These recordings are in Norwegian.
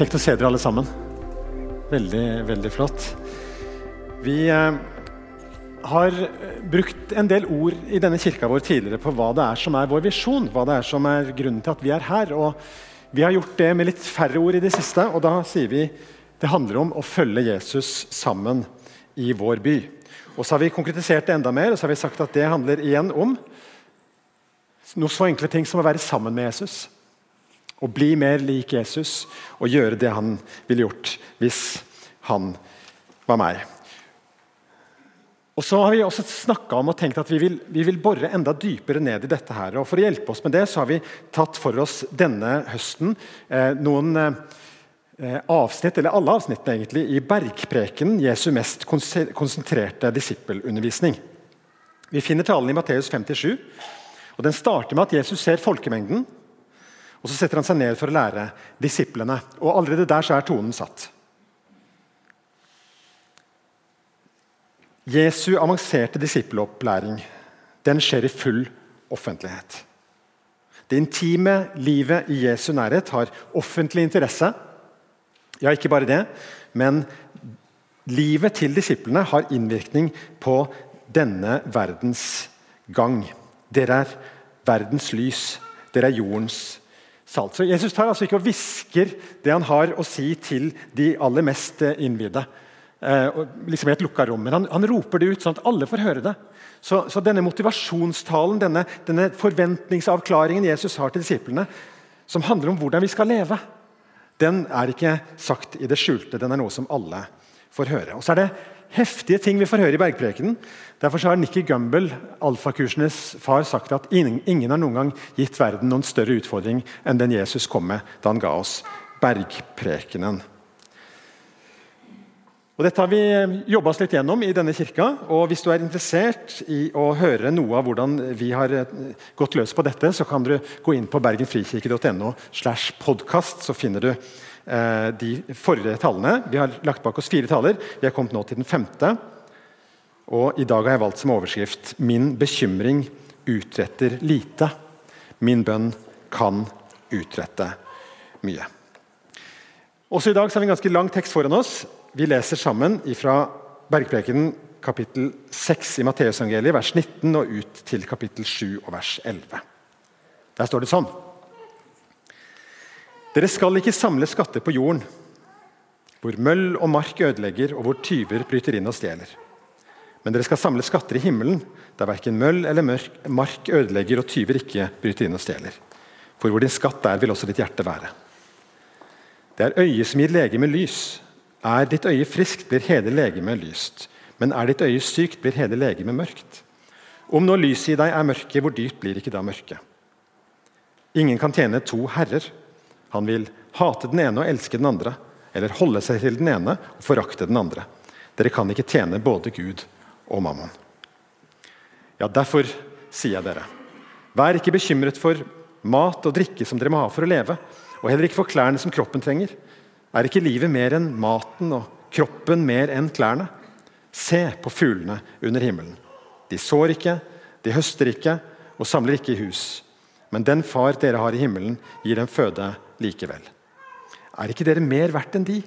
Kjekt å se dere alle sammen. Veldig, veldig flott. Vi eh, har brukt en del ord i denne kirka vår tidligere på hva det er som er vår visjon. Hva det er som er grunnen til at vi er her. Og vi har gjort det med litt færre ord i det siste. Og da sier vi det handler om å følge Jesus sammen i vår by. Og så har vi konkretisert det enda mer og så har vi sagt at det handler igjen om noe så enkle ting som å være sammen med Jesus. Å bli mer lik Jesus og gjøre det han ville gjort hvis han var meg. Og så har vi også om og tenkt at vi vil, vi vil, bore enda dypere ned i dette. her, og For å hjelpe oss med det så har vi tatt for oss denne høsten eh, noen eh, avsnitt, eller alle avsnittene egentlig, i Bergpreken, Jesu mest konsentrerte disippelundervisning. Vi finner talen i Matteus 57. og Den starter med at Jesus ser folkemengden og Så setter han seg ned for å lære disiplene. Og Allerede der så er tonen satt. Jesu avanserte disippelopplæring den skjer i full offentlighet. Det intime livet i Jesu nærhet har offentlig interesse. Ja, ikke bare det, men livet til disiplene har innvirkning på denne verdens gang. Dere er verdens lys. Dere er jordens Så Jesus tar altså ikke og hvisker det han har å si til de aller mest eh, innvidde. Eh, liksom i et lukka rom. Men han, han, roper det ut sånn at alle får høre det. Så, så denne motivasjonstalen, denne, denne, forventningsavklaringen Jesus har til disiplene, som handler om hvordan vi skal leve, den er ikke sagt i det skjulte. Den er noe som alle får høre. Og så er det heftige ting vi får høre i Bergprekenen. Derfor har Nikki Gumbel, alfakursenes far, sagt at ingen, har noen gang gitt verden noen større utfordring enn den Jesus kom med da han ga oss Bergprekenen. Og Dette har vi jobba oss litt gjennom i denne kirka. og Hvis du er interessert i å høre noe av hvordan vi har eh, gått løs på dette, så kan du gå inn på bergenfrikirke.no. slash podcast, så finner du Eh, de forrige tallene. Vi har lagt bak oss fire taler. Vi har kommet nå til den femte. Og I dag har jeg valgt som overskrift 'Min bekymring utretter lite'. Min bønn kan utrette mye. Også i dag har vi en ganske lang tekst foran oss. Vi leser sammen fra Bergprekenen kapittel 6 i Matteusangeliet, vers 19, og ut til kapittel 7 og vers 11. Der står det sånn. Dere skal ikke samle skatter på jorden, hvor møll og mark ødelegger, og hvor tyver bryter inn og stjeler. Men dere skal samle skatter i himmelen, der verken møll eller mark ødelegger og tyver ikke bryter inn og stjeler. For hvor din skatt er, vil også ditt hjerte være. Det er øyet som gir legemet lys. Er ditt øye friskt, blir hele legemet lyst. Men er ditt øye sykt, blir hele legemet mørkt. Om nå lyset i deg er mørke, hvor dyrt blir ikke da mørket? Ingen kan tjene to herrer. Han vil hate den ene og elske den andre, eller holde seg til den ene og forakte den andre. Dere kan ikke tjene både Gud og mammon. Ja, derfor sier jeg dere, vær ikke bekymret for mat og drikke som dere må ha for å leve, og heller ikke for klærne som kroppen trenger. Er ikke livet mer enn maten og kroppen mer enn klærne? Se på fuglene under himmelen. De sår ikke, de høster ikke og samler ikke i hus. Men den far dere har i himmelen, gir dem føde likevel. Er ikke dere mer verdt enn de?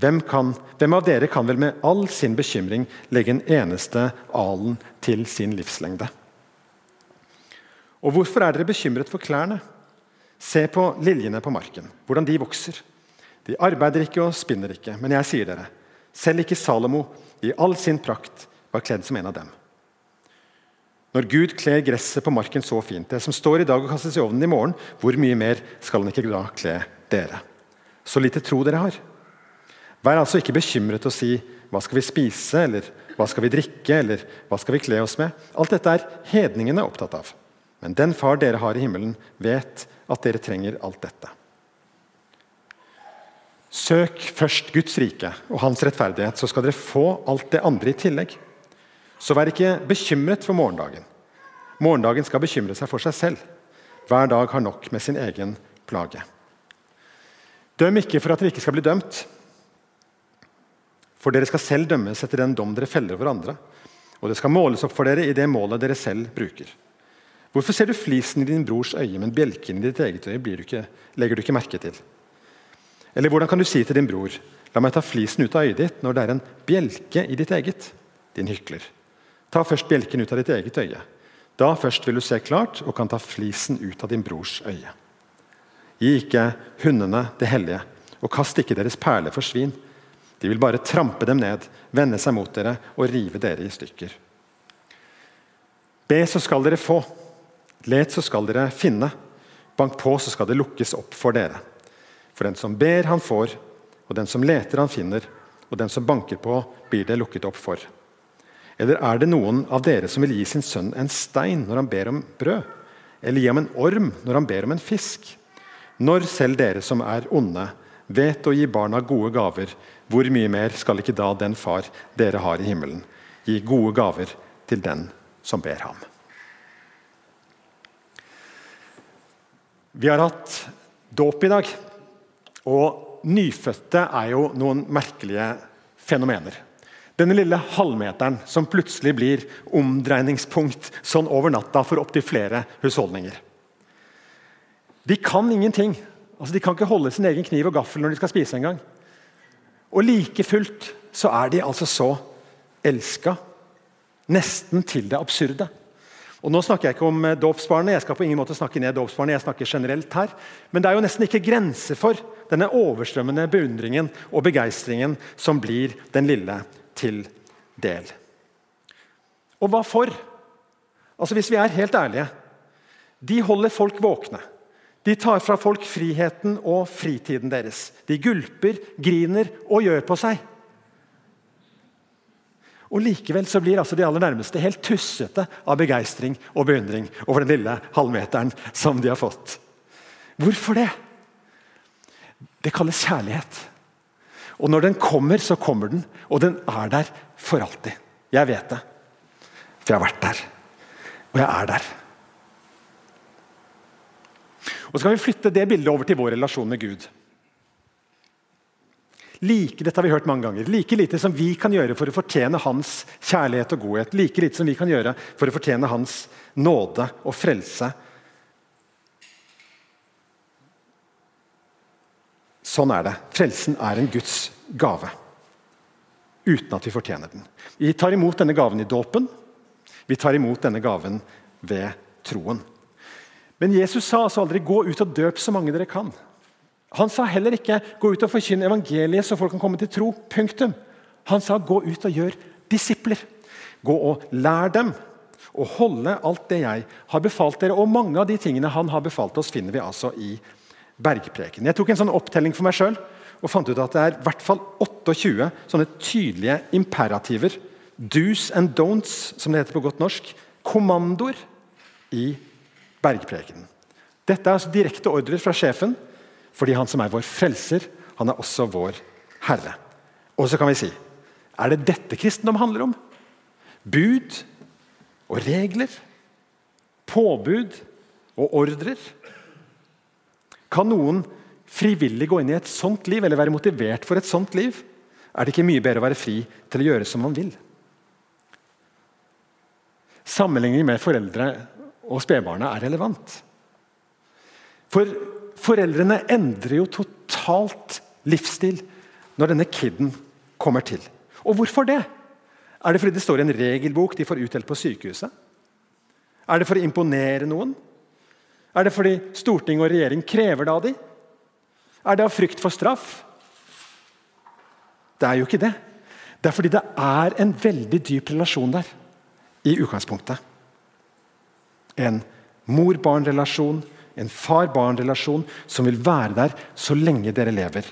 Hvem, kan, hvem, av dere kan vel med all sin bekymring legge en eneste alen til sin livslengde? Og hvorfor er dere bekymret for klærne? Se på liljene på marken, hvordan de vokser. De arbeider ikke og spinner ikke, men jeg sier dere, selv ikke Salomo i all sin prakt var kledd som en av dem. Når Gud kler gresset på marken så fint, det som står i dag og kastes i ovnen i morgen, hvor mye mer skal han ikke da kle dere? Så lite tro dere har. Vær altså ikke bekymret og si 'hva skal vi spise', eller 'hva skal vi drikke', eller 'hva skal vi kle oss med'? Alt dette er hedningene opptatt av. Men den far dere har i himmelen, vet at dere trenger alt dette. Søk først Guds rike og hans rettferdighet, så skal dere få alt det andre i tillegg. Så vær ikke bekymret for morgendagen. Morgendagen skal bekymre seg for seg selv. Hver dag har nok med sin egen plage. Døm ikke for at dere ikke skal bli dømt. For dere skal selv dømmes etter den dom dere feller over andre. Og det skal måles opp for dere i det målet dere selv bruker. Hvorfor ser du flisen i din brors øye, men bjelken i ditt eget øye du ikke, legger du ikke merke til? Eller hvordan kan du si til din bror La meg ta flisen ut av øyet ditt når det er en bjelke i ditt eget? Din hykler. Ta først bjelken ut av ditt eget øye. Da først vil du se klart og kan ta flisen ut av din brors øye. Gi ikke hundene det hellige, og kast ikke deres perler for svin. De vil bare trampe dem ned, vende seg mot dere og rive dere i stykker. Be, så skal dere få. Let, så skal dere finne. Bank på, så skal det lukkes opp for dere. For den som ber, han får, og den som leter, han finner, og den som banker på, blir det lukket opp for. Eller er det noen av dere som vil gi sin sønn en stein når han ber om brød? Eller gi ham en orm når han ber om en fisk? Når selv dere som er onde, vet å gi barna gode gaver, hvor mye mer skal ikke da den far dere har i himmelen, gi gode gaver til den som ber ham? Vi har hatt dåp i dag. Og nyfødte er jo noen merkelige fenomener. Denne lille halvmeteren som plutselig blir omdreiningspunkt sånn over natta for opptil flere husholdninger. De kan ingenting. Altså, de kan ikke holde sin egen kniv og gaffel når de skal spise engang. Og like fullt så er de altså så elska, nesten til det absurde. Og Nå snakker jeg ikke om eh, dåpsbarnet, jeg skal på ingen måte snakke ned dåpsbarnet, jeg snakker generelt her. Men det er jo nesten ikke grenser for denne overstrømmende beundringen og begeistringen som blir den lille til del. Og hva for? Altså Hvis vi er helt ærlige De holder folk våkne. De tar fra folk friheten og fritiden deres. De gulper, griner og gjør på seg. Og Likevel så blir altså de aller nærmeste helt tussete av begeistring og beundring over den lille halvmeteren som de har fått. Hvorfor det? Det kalles kjærlighet. Og når den kommer, så kommer den, og den er der for alltid. Jeg vet det, for jeg har vært der. Og jeg er der. Og Så kan vi flytte det bildet over til vår relasjon med Gud. Like, dette har vi hørt mange ganger. Like lite som vi kan gjøre for å fortjene hans kjærlighet og godhet, like lite som vi kan gjøre for å fortjene hans nåde og frelse. Sånn er det. Frelsen er en Guds gave. Uten at vi fortjener den. Vi tar imot denne gaven i dåpen. Vi tar imot denne gaven ved troen. Men Jesus sa altså aldri 'gå ut og døp så mange dere kan'. Han sa heller ikke 'gå ut og forkynne evangeliet så folk kan komme til tro'. Punktum. Han sa 'gå ut og gjør disipler'. Gå og lær dem å holde alt det jeg har befalt dere. Og mange av de tingene han har befalt oss, finner vi altså i bergpreken. Jeg tok en sånn opptelling for meg sjøl og fant ut at det er i hvert fall 28 sånne tydelige imperativer. Do's and don'ts, som det heter på godt norsk. Kommandoer i bergprekenen. Dette er altså direkte ordrer fra sjefen fordi han som er vår frelser, han er også vår herre. Og så kan vi si er det dette kristendom handler om? Bud og regler? Påbud og ordrer? Kan noen frivillig gå inn i et sånt liv, eller være motivert for et sånt liv? Er det ikke mye bedre å være fri til å gjøre som man vil? Sammenligning med foreldre og spedbarna er relevant. For Foreldrene endrer jo totalt livsstil når denne kiden kommer til. Og hvorfor det? Er det fordi det står i en regelbok de får utdelt på sykehuset? Er det for å imponere noen? Er det fordi storting og regjering krever det av dem? Er det av frykt for straff? Det er jo ikke det. Det er fordi det er en veldig dyp relasjon der i utgangspunktet. En mor-barn-relasjon en far-barn-relasjon som vil være der så lenge dere lever.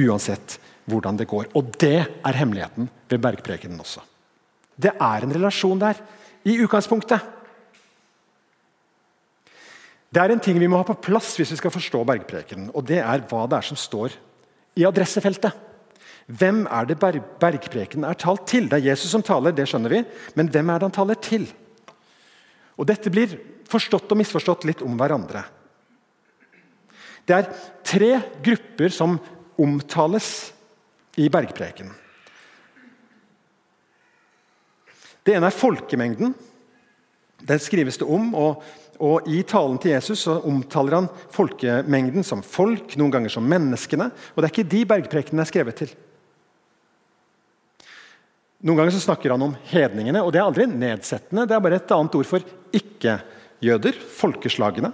Uansett hvordan det går. Og det er hemmeligheten ved bergprekenen også. Det er en relasjon der, i utgangspunktet. Det er en ting vi må ha på plass hvis vi skal forstå bergprekenen. og Det er hva det er som står i adressefeltet. Hvem er det bergprekenen er talt til? Det er Jesus som taler, det skjønner vi. Men hvem er det han taler til? Og Dette blir forstått og misforstått litt om hverandre. Det er tre grupper som omtales i bergprekenen. Det ene er folkemengden. Den skrives det om, og Og I talen til Jesus så omtaler han folkemengden som folk, noen ganger som menneskene. Og det er ikke de bergprekenene er skrevet til. Noen ganger så snakker han om hedningene, og det er aldri nedsettende. Det er bare et annet ord for ikke-jøder, folkeslagene.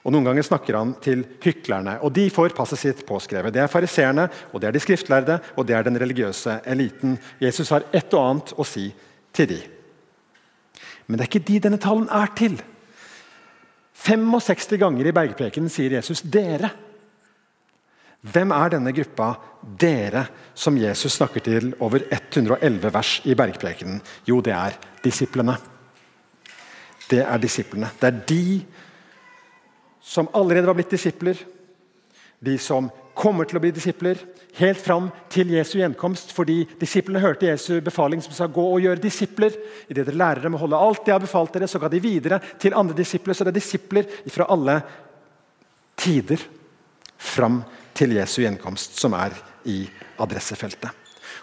Og Noen ganger snakker han til hyklerne, og de får passet sitt påskrevet. Det er fariseerne, og det er de skriftlærde, og det er den religiøse eliten. Jesus har et og annet å si til de. Men det er ikke de denne talen er til. 65 ganger i bergprekenen sier Jesus 'dere'. Hvem er denne gruppa 'dere' som Jesus snakker til over 111 vers i bergprekenen? Jo, det er disiplene. Det er disiplene. Det er de som allerede var blitt disipler, de som kommer til å bli disipler, helt fram til Jesu gjenkomst. Fordi disiplene hørte Jesu befaling som sa gå og gjøre disipler. Idet dere lærer dem å holde alt de har befalt dere, så ga de videre til andre disipler. Så det er disipler fra alle tider fram til Jesu gjenkomst som er i adressefeltet.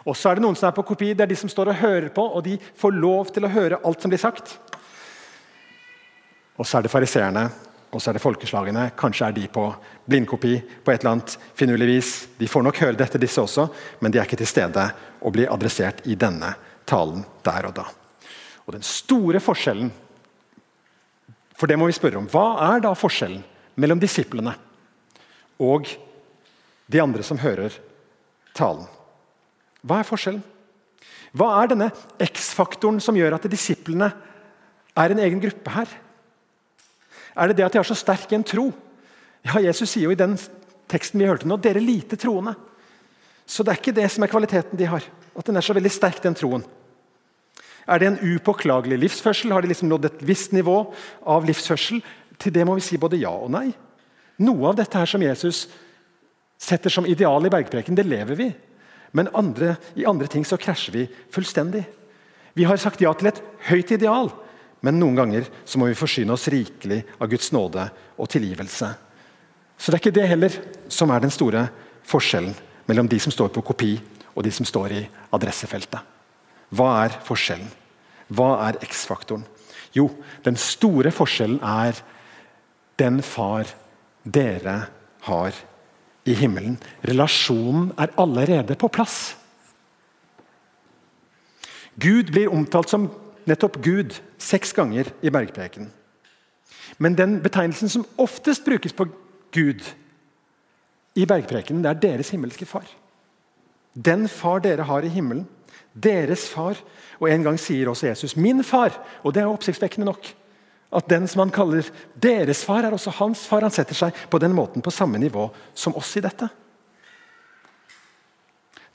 Og så er det noen som er på kopi. Det er de som står og hører på, og de får lov til å høre alt som blir sagt. Og så er det fariseerne og så er det folkeslagene. Kanskje er de på blindkopi på et eller annet finurlig vis. De får nok høre dette, disse også, men de er ikke til stede og blir adressert i denne talen der og da. Og Den store forskjellen For det må vi spørre om. Hva er da forskjellen mellom disiplene og de andre som hører talen? Hva er forskjellen? Hva er denne X-faktoren som gjør at disiplene er en egen gruppe her? Er det det at de har så sterk en tro? Ja, Jesus sier jo i den teksten vi hørte nå, dere lite troende. Så det er ikke det som er kvaliteten de har. At den er så veldig sterk, den troen. Er det en upåklagelig livsførsel? Har de liksom nådd et visst nivå av livsførsel? Til det må vi si både ja og nei. Noe av dette her som Jesus setter som ideal i bergpreken, det lever vi. Men andre, i andre ting så krasjer vi fullstendig. Vi har sagt ja til et høyt ideal, men noen ganger så må vi forsyne oss rikelig av Guds nåde og tilgivelse. Så det er ikke det heller som er den store forskjellen mellom de som står på kopi, og de som står i adressefeltet. Hva er forskjellen? Hva er X-faktoren? Jo, den store forskjellen er den far dere har i himmelen. Relasjonen er allerede på plass. Gud blir omtalt som nettopp Gud seks ganger i bergpreken. Men den betegnelsen som oftest brukes på Gud i bergprekenen, det er deres himmelske far. Den far dere har i himmelen. Deres far. Og En gang sier også Jesus 'min far', og det er oppsiktsvekkende nok. At den som han kaller deres far, er også hans far. Han setter seg på den måten på samme nivå som oss i dette.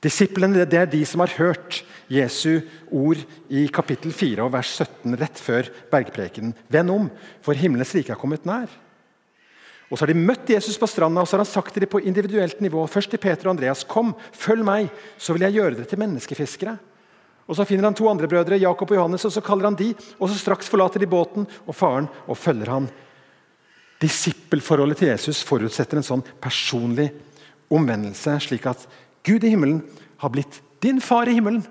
Disiplene det er de som har hørt Jesu ord i kapittel 4 og vers 17 rett før bergprekenen. Vend om, for himmelens rike har kommet nær. Og Så har de møtt Jesus på stranda og så har han sagt til dem på individuelt nivå. Først til Peter og Andreas. Kom, følg meg, så vil jeg gjøre dere til menneskefiskere. Og Så finner han to andre brødre, Jakob og Johannes, og så kaller han de. Og så straks forlater de båten og faren og følger han. Disippelforholdet til Jesus forutsetter en sånn personlig omvendelse, slik at Gud i himmelen har blitt din far i himmelen.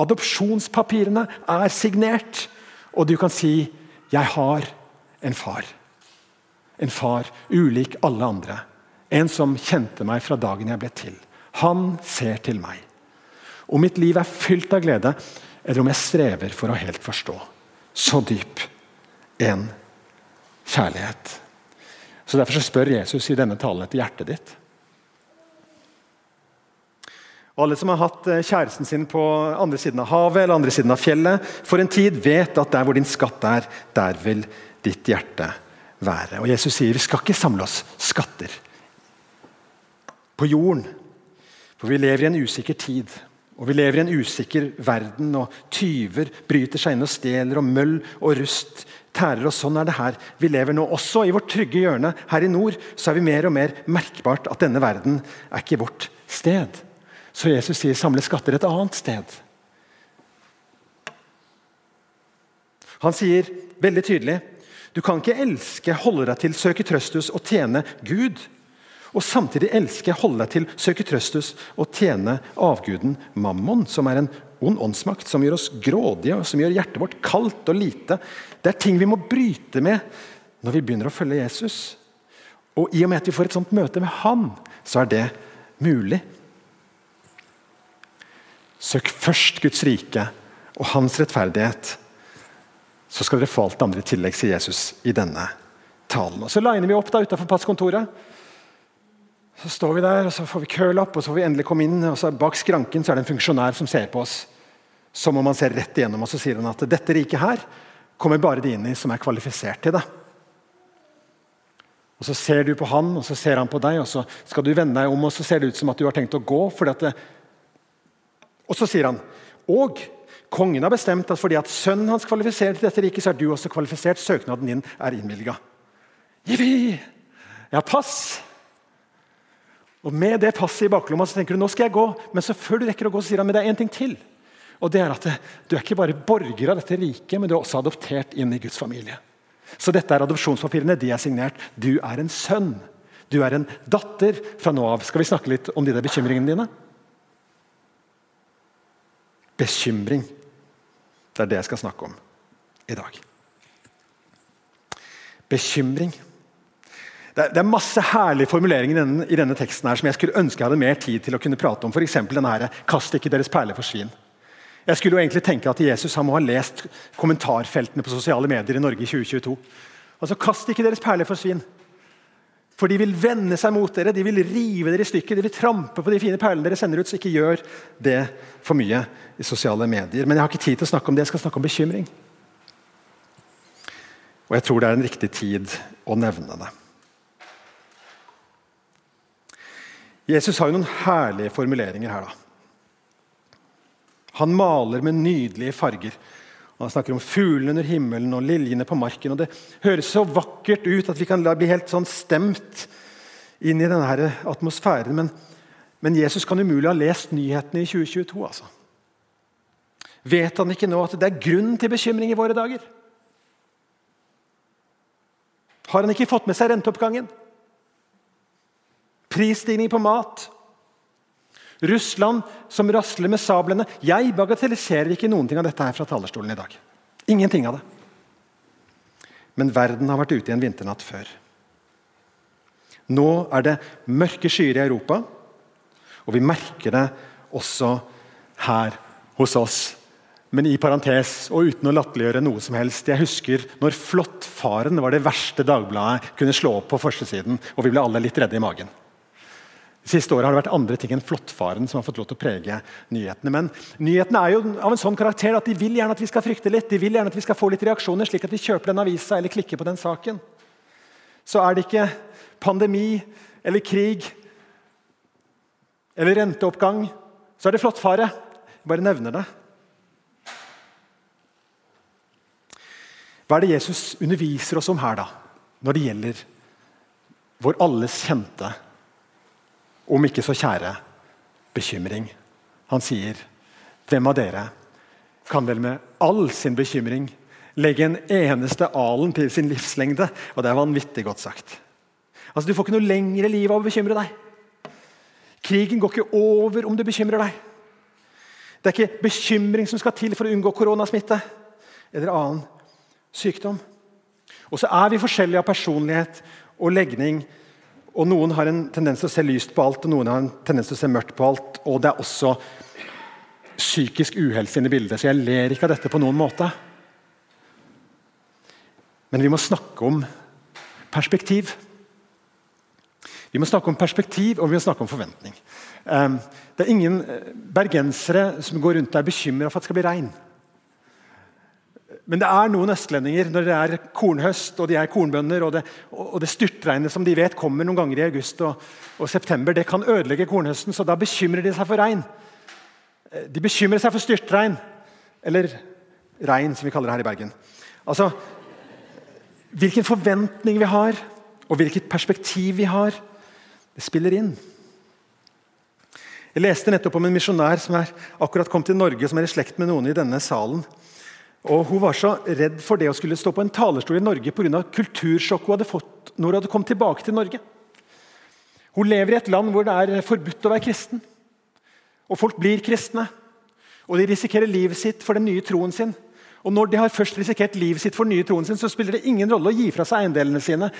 Adopsjonspapirene er signert, og du kan si 'Jeg har en far'. En far ulik alle andre. En som kjente meg fra dagen jeg ble til. Han ser til meg. Om mitt liv er fylt av glede, eller om jeg strever for å helt forstå. Så dyp en kjærlighet. Så Derfor så spør Jesus i denne talen etter hjertet ditt. Og Alle som har hatt eh, kjæresten sin på andre siden av havet eller andre siden av fjellet, for en tid vet at der hvor din skatt er, der vil ditt hjerte være. Og Jesus sier vi skal ikke samle oss skatter på jorden. For vi lever i en usikker tid. Og vi lever i en usikker verden, og tyver bryter seg inn og stjeler, og møll og rust tærer. og Sånn er det her vi lever nå. Også i vårt trygge hjørne her i nord så er vi mer og mer merkbart at denne verden er ikke vårt sted. Så Jesus sier 'samle skatter' et annet sted. Han sier veldig tydelig du kan ikke elske, holde deg til, søke trøstus og tjene Gud. Og samtidig elske, holde deg til, søke trøstus og tjene avguden Mammon, som er en ond åndsmakt som gjør oss grådige og som gjør hjertet vårt kaldt og lite. Det er ting vi må bryte med når vi begynner å følge Jesus. Og I og med at vi får et sånt møte med Han, så er det mulig. Søk først Guds rike og Hans rettferdighet. Så skal dere få alt det andre i tillegg, sier Jesus i denne talen. Og Så liner vi opp da utafor passkontoret. Så står vi der, og så får vi curl-up og så får vi endelig komme inn. og så Bak skranken så er det en funksjonær som ser på oss. Som om han ser rett igjennom og så sier han at dette riket her kommer bare de inn i som er kvalifisert til det. Og Så ser du på han, og så ser han på deg, og så skal du vende deg om, og så ser det ut som at du har tenkt å gå. fordi Det... Og så sier han og kongen har bestemt at fordi at sønnen hans kvalifiserer til dette riket, så er du også kvalifisert. Søknaden din er innvilga. Jeg har pass! Og Med det passet i baklomma så tenker du nå skal jeg gå, men så før du rekker å gå, så sier han men det er en ting til. Og det er at Du er ikke bare borger av dette riket, men du er også adoptert inn i Guds familie. Så dette er adopsjonspapirene. De er signert. Du er en sønn. Du er en datter fra nå av. Skal vi snakke litt om de der bekymringene dine? Bekymring. Det er det jeg skal snakke om i dag. Bekymring. Det er, masse herlige formuleringer i denne, i denne, teksten her som jeg skulle ønske jeg hadde mer tid til å kunne prate om. For denne her, 'Kast ikke deres perler for svin'. Jeg skulle jo egentlig tenke at Jesus han må ha lest kommentarfeltene på sosiale medier i Norge i 2022. Altså, Kast ikke deres perler for svin. For de vil vende seg mot dere, de vil rive dere i stykker, de vil trampe på de fine perlene dere sender ut. Så ikke gjør det for mye i sosiale medier. Men jeg har ikke tid til å snakke om det, jeg skal snakke om bekymring. Og jeg tror det er en riktig tid å nevne det. Jesus har jo noen herlige formuleringer her. da. Han maler med nydelige farger. Han snakker om fuglene under himmelen og liljene på marken. og Det høres så vakkert ut at vi kan bli helt sånn stemt inn i denne atmosfæren. Men, men Jesus kan umulig ha lest nyhetene i 2022. altså. Vet han ikke nå at det er grunn til bekymring i våre dager? Har han ikke fått med seg renteoppgangen? prisstigning på mat. Russland som rasler med sablene. Jeg bagatelliserer ikke noen ting av dette her fra talerstolen i dag. Ingenting av det. Men verden har vært ute i en vinternatt før. Nå er det mørke skyer i Europa, og vi merker det også her hos oss. Men i parentes, og uten å latterliggjøre noe som helst. Jeg husker når Flåttfaren var det verste Dagbladet kunne slå opp på førstesiden, og vi ble alle litt redde i magen. De siste året har det vært andre ting enn flåttfaren som har fått lov til å prege nyhetene. Men nyhetene er jo av en sånn karakter at de vil gjerne at vi skal frykte litt. De vil gjerne at vi skal få litt reaksjoner, slik at vi kjøper den avisa eller klikker på den saken. Så er det ikke pandemi eller krig eller renteoppgang, så er det flåttfare. Bare nevner det. Hva er det Jesus underviser oss om her, da, når det gjelder vår alles kjente om ikke så kjære bekymring. Han sier, 'Hvem av dere kan vel med all sin bekymring legge en eneste alen til sin livslengde?' Og det er vanvittig godt sagt. Altså, Du får ikke noe lengre liv av å bekymre deg. Krigen går ikke over om du bekymrer deg. Det er ikke bekymring som skal til for å unngå koronasmitte eller annen sykdom. Og så er vi forskjellige av personlighet og legning og Noen har en tendens til å se lyst på alt, og noen har en tendens til å se mørkt på alt. Og det er også psykisk uhelse inne i bildet, så jeg ler ikke av dette på noen måte. Men vi må snakke om perspektiv. Vi må snakke om perspektiv, og vi må snakke om forventning. Ehm, det er ingen eh, bergensere som går rundt og er bekymra for at det skal bli regn. Men det er noen østlendinger når det er kornhøst og de er kornbønder, og det, og det styrtregnet som de vet kommer noen ganger i august og, og, september, det kan ødelegge kornhøsten, så da bekymrer de seg for regn. De bekymrer seg for styrtregn. Eller regn, som vi kaller det her i Bergen. Altså, Hvilken forventning vi har, og hvilket perspektiv vi har, det spiller inn. Jeg leste nettopp om en misjonær som er akkurat kom til Norge, som er i slekt med noen i denne salen. Og Hun var så redd for det å skulle stå på en talerstol i Norge pga. kultursjokket hun hadde fått når hun hadde kommet tilbake til Norge. Hun lever i et land hvor det er forbudt å være kristen. Og folk blir kristne. Og de risikerer livet sitt for den nye troen sin. Og når de har først risikert livet sitt for den nye troen sin, så spiller det ingen rolle å gi fra seg eiendelene sine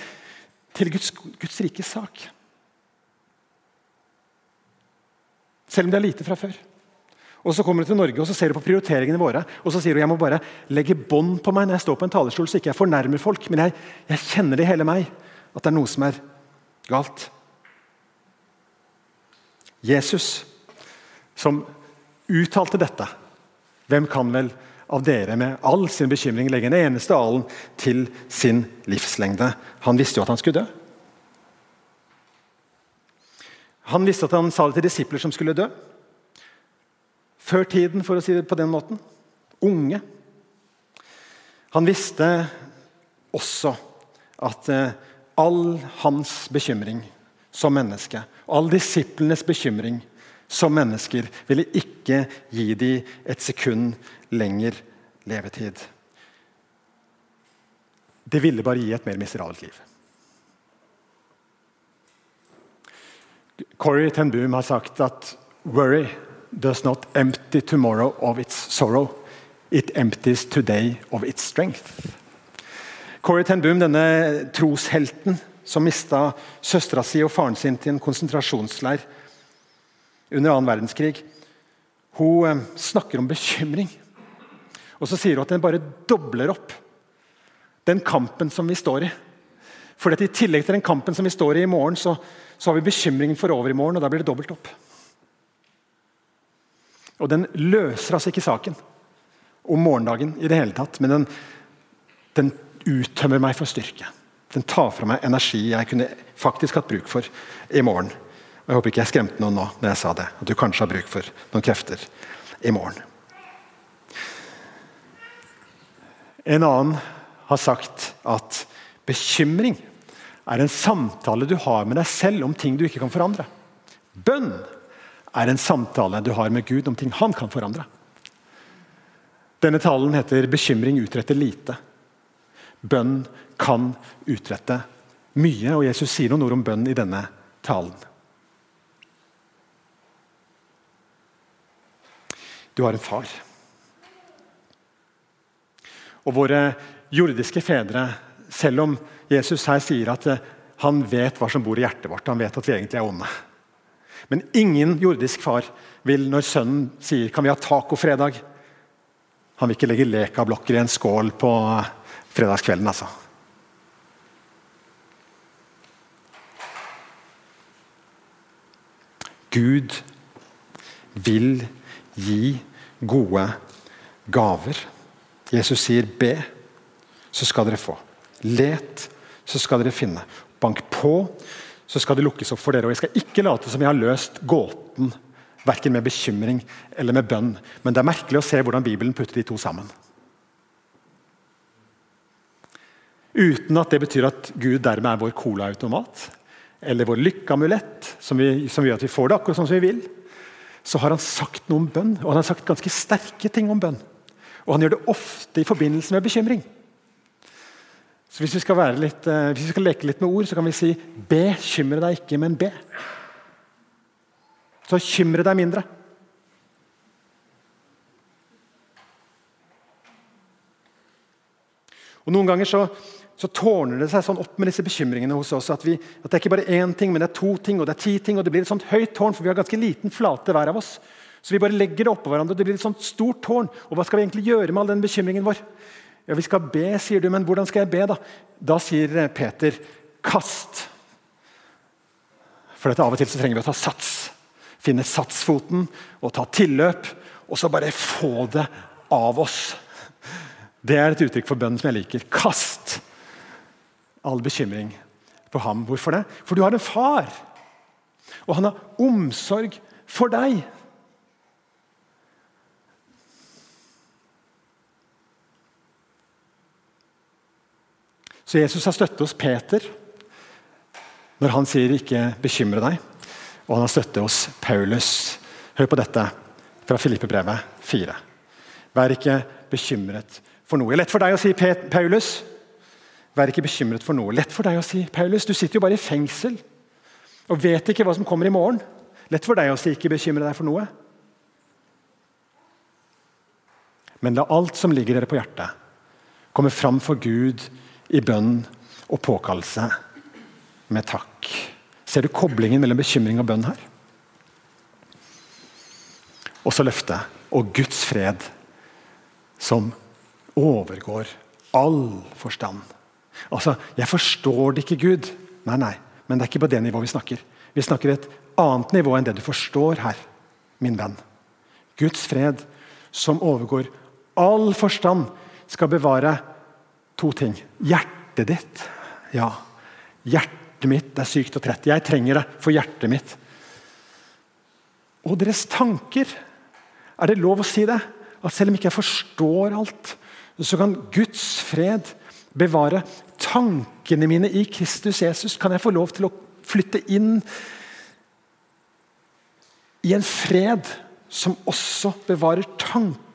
til Guds, Guds rikes sak. Selv om de har lite fra før. Og Så kommer du til Norge og så ser du på prioriteringene våre og så sier du jeg må bare legge bånd på meg når jeg står på en talerstol, så ikke jeg fornærmer folk. Men jeg, jeg kjenner det i hele meg at det er noe som er galt. Jesus, som uttalte dette Hvem kan vel av dere med all sin bekymring legge en eneste alen til sin livslengde? Han visste jo at han skulle dø. Han visste at han sa det til disipler som skulle dø. Før tiden, for å si det på den måten. Unge. Han visste også at eh, all hans bekymring som menneske, all disiplenes bekymring som mennesker, ville ikke gi dem et sekund lenger levetid. Det ville bare gi et mer miserabelt liv. Corrie ten Boom har sagt at 'worry does not empty tomorrow of its sorrow'. It empties today of its strength. Corey ten Boom, denne troshelten som mista søstera si og faren sin til en konsentrasjonsleir under annen verdenskrig, hun eh, snakker om bekymring. Og så sier hun at den bare dobler opp den kampen som vi står i. For I tillegg til den kampen som vi står i i morgen, så, så har vi bekymringen for morgen, og da blir det dobbelt opp. Og Den løser altså ikke saken om morgendagen i det hele tatt, men den, den uttømmer meg for styrke. Den tar fra meg energi jeg kunne faktisk hatt bruk for i morgen. Og Jeg håper ikke jeg skremte noen nå når jeg sa det, at du kanskje har bruk for noen krefter i morgen. En annen har sagt at bekymring er en samtale du har med deg selv om ting du ikke kan forandre. Bønn er en samtale du har med Gud om ting han kan forandre. Denne talen heter 'Bekymring utretter lite'. Bønn kan utrette mye, og Jesus sier noen ord om bønn i denne talen. Du har en far. Og våre jordiske fedre, selv om Jesus her sier at han vet hva som bor i hjertet vårt. Han vet at vi egentlig er onde. Men ingen jordisk far vil, når sønnen sier 'kan vi ha tacofredag', Han vil ikke legge lekablokker i en skål på eh, fredagskvelden, altså. Gud vil gi gode gaver. Jesus sier 'be, så skal dere få'. Let, så skal dere finne. Bank på, så skal det lukkes opp for dere. Og Jeg skal ikke late som jeg har løst gåten, verken med bekymring eller med bønn. Men det er merkelig å se hvordan Bibelen putter de to sammen. Uten at det betyr at Gud dermed er vår colaautomat eller vår lykkeamulett, som, som gjør at vi får det akkurat sånn som vi vil. Så har han sagt noe om bønn, og han har sagt ganske sterke ting om bønn. Og han gjør det ofte i forbindelse med bekymring. Så Hvis vi skal, litt, eh, hvis vi skal leke litt med ord, så kan vi si 'bekymre deg ikke, men be'. Så kymre deg mindre. Og Noen ganger så, så, tårner det seg sånn opp med disse bekymringene hos oss at, vi, at, det er ikke bare én ting, men det er to ting og det er ti ting. og Det blir et sånt høyt tårn, for vi har ganske liten flate hver av oss. Så vi bare legger det oppå hverandre. og Det blir et sånt stort tårn. Og hva skal vi egentlig gjøre med all den bekymringen vår? Ja, Vi skal be, sier du, men hvordan skal jeg be? Da Da sier Peter, kast. For dette, av og til så trenger vi å ta sats. Finne satsfoten og ta tilløp. Og så bare få det av oss. Det er et uttrykk for bønnen som jeg liker. Kast all bekymring på ham. Hvorfor det? For du har en far. Og han har omsorg for deg. Så Jesus har støtte hos Peter når han sier 'ikke bekymre deg'. Og han har støtte hos Paulus. Hør på dette fra Filippebrevet 4. Vær ikke bekymret for noe. Lett for deg å si, Paulus. Vær ikke bekymret for noe. Lett for deg å si, Paulus. Du sitter jo bare i fengsel og vet ikke hva som kommer i morgen. Lett for deg å si 'ikke bekymre deg for noe'. Men la alt som ligger dere på hjertet, komme fram for Gud i bønn og påkallelse med takk. Ser du koblingen mellom bekymring og bønn her? Og så løftet. Og Guds fred, som overgår all forstand. Altså, Jeg forstår det ikke, Gud. Nei, nei, men det er ikke på det nivået vi snakker. Vi snakker et annet nivå enn det du forstår her, min venn. Guds fred, som overgår all forstand, skal bevare to ting. Hjertet ditt. Ja, hjertet mitt er sykt og trett. Jeg trenger det for hjertet mitt. Og deres tanker. Er det lov å si det? At selv om ikke jeg forstår alt, så kan Guds fred bevare tankene mine i Kristus Jesus. Kan jeg få lov til å flytte inn i en fred som også bevarer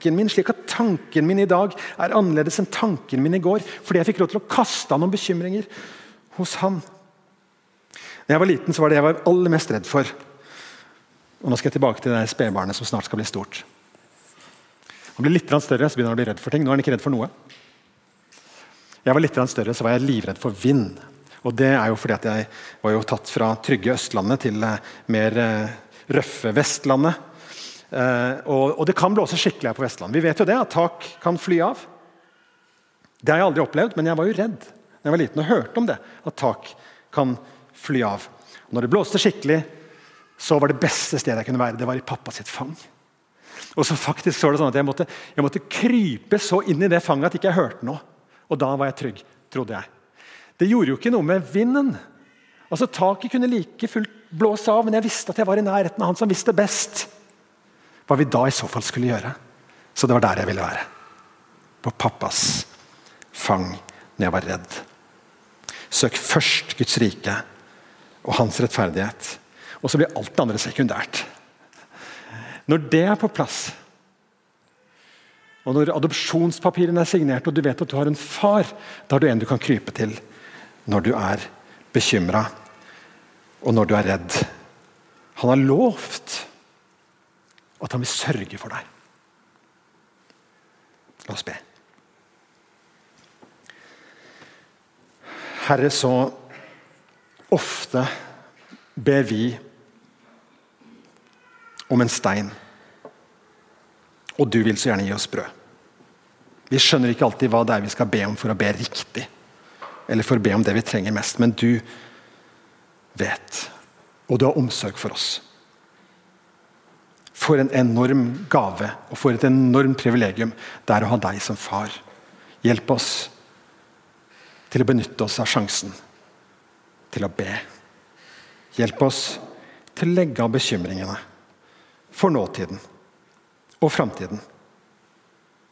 tanken min, slik at tanken min i dag er annerledes enn tanken min i går. Fordi jeg fikk lov til å kaste av noen bekymringer hos han. Da jeg var liten, så var det jeg var aller mest redd for. Og Nå skal jeg tilbake til det spedbarnet som snart skal bli stort. Han blir litt større, så begynner han å bli redd for ting. Nå er han ikke redd for noe. Jeg var litt større, så var jeg livredd for vind. Og det er jo fordi at jeg var jo tatt fra trygge Østlandet til mer eh, røffe Vestlandet. Eh, og, og, det kan blåse skikkelig her på Vestlandet. Vi vet jo det, at tak kan fly av. Det har jeg aldri opplevd, men jeg var jo redd da jeg var liten og hørte om det. At tak kan fly av. Når det blåste skikkelig, så var det beste stedet jeg kunne være, det var i pappa sitt fang. Og så faktisk så var det sånn at jeg måtte, jeg måtte krype så inn i det fanget at ikke jeg hørte noe. Og da var jeg trygg, trodde jeg. Det gjorde jo ikke noe med vinden. Altså Taket kunne like fullt blåse av, men jeg visste at jeg var i nærheten av han som visste best hva vi da i så fall skulle gjøre. Så det var der jeg ville være. På pappas fang når jeg var redd. Søk først Guds rike og hans rettferdighet. Og så blir alt det andre sekundært. Når det er på plass, og når adopsjonspapirene er signert og du vet at du har en far, da har du en du kan krype til når du er bekymra og når du er redd. Han har lovt at han vil sørge for deg. La oss be. Herre, så ofte ber vi om en stein og du vil så gjerne gi oss brød. Vi skjønner ikke alltid hva det er vi skal be om for å be riktig. Eller for å be om det vi trenger mest. Men du vet. Og du har omsorg for oss. For en enorm gave og for et enormt privilegium det er å ha deg som far. Hjelp oss til å benytte oss av sjansen til å be. Hjelp oss til å legge av bekymringene for nåtiden og framtiden.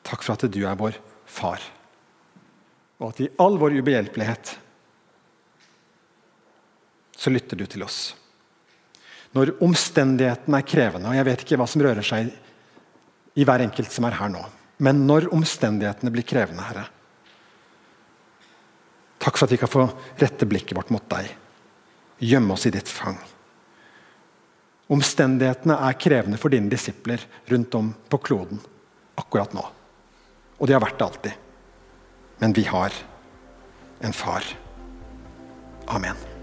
Takk for at du er vår far, og at i all vår ubehjelpelighet så lytter du til oss. Når omstendighetene er krevende, og jeg vet ikke hva som rører seg i hver enkelt som er her nå, men når omstendighetene blir krevende, Herre Takk for at vi kan få rette blikket vårt mot deg, gjemme oss i ditt fang. Omstendighetene er krevende for dine disipler rundt om på kloden akkurat nå. Og de har vært det alltid. Men vi har en far. Amen.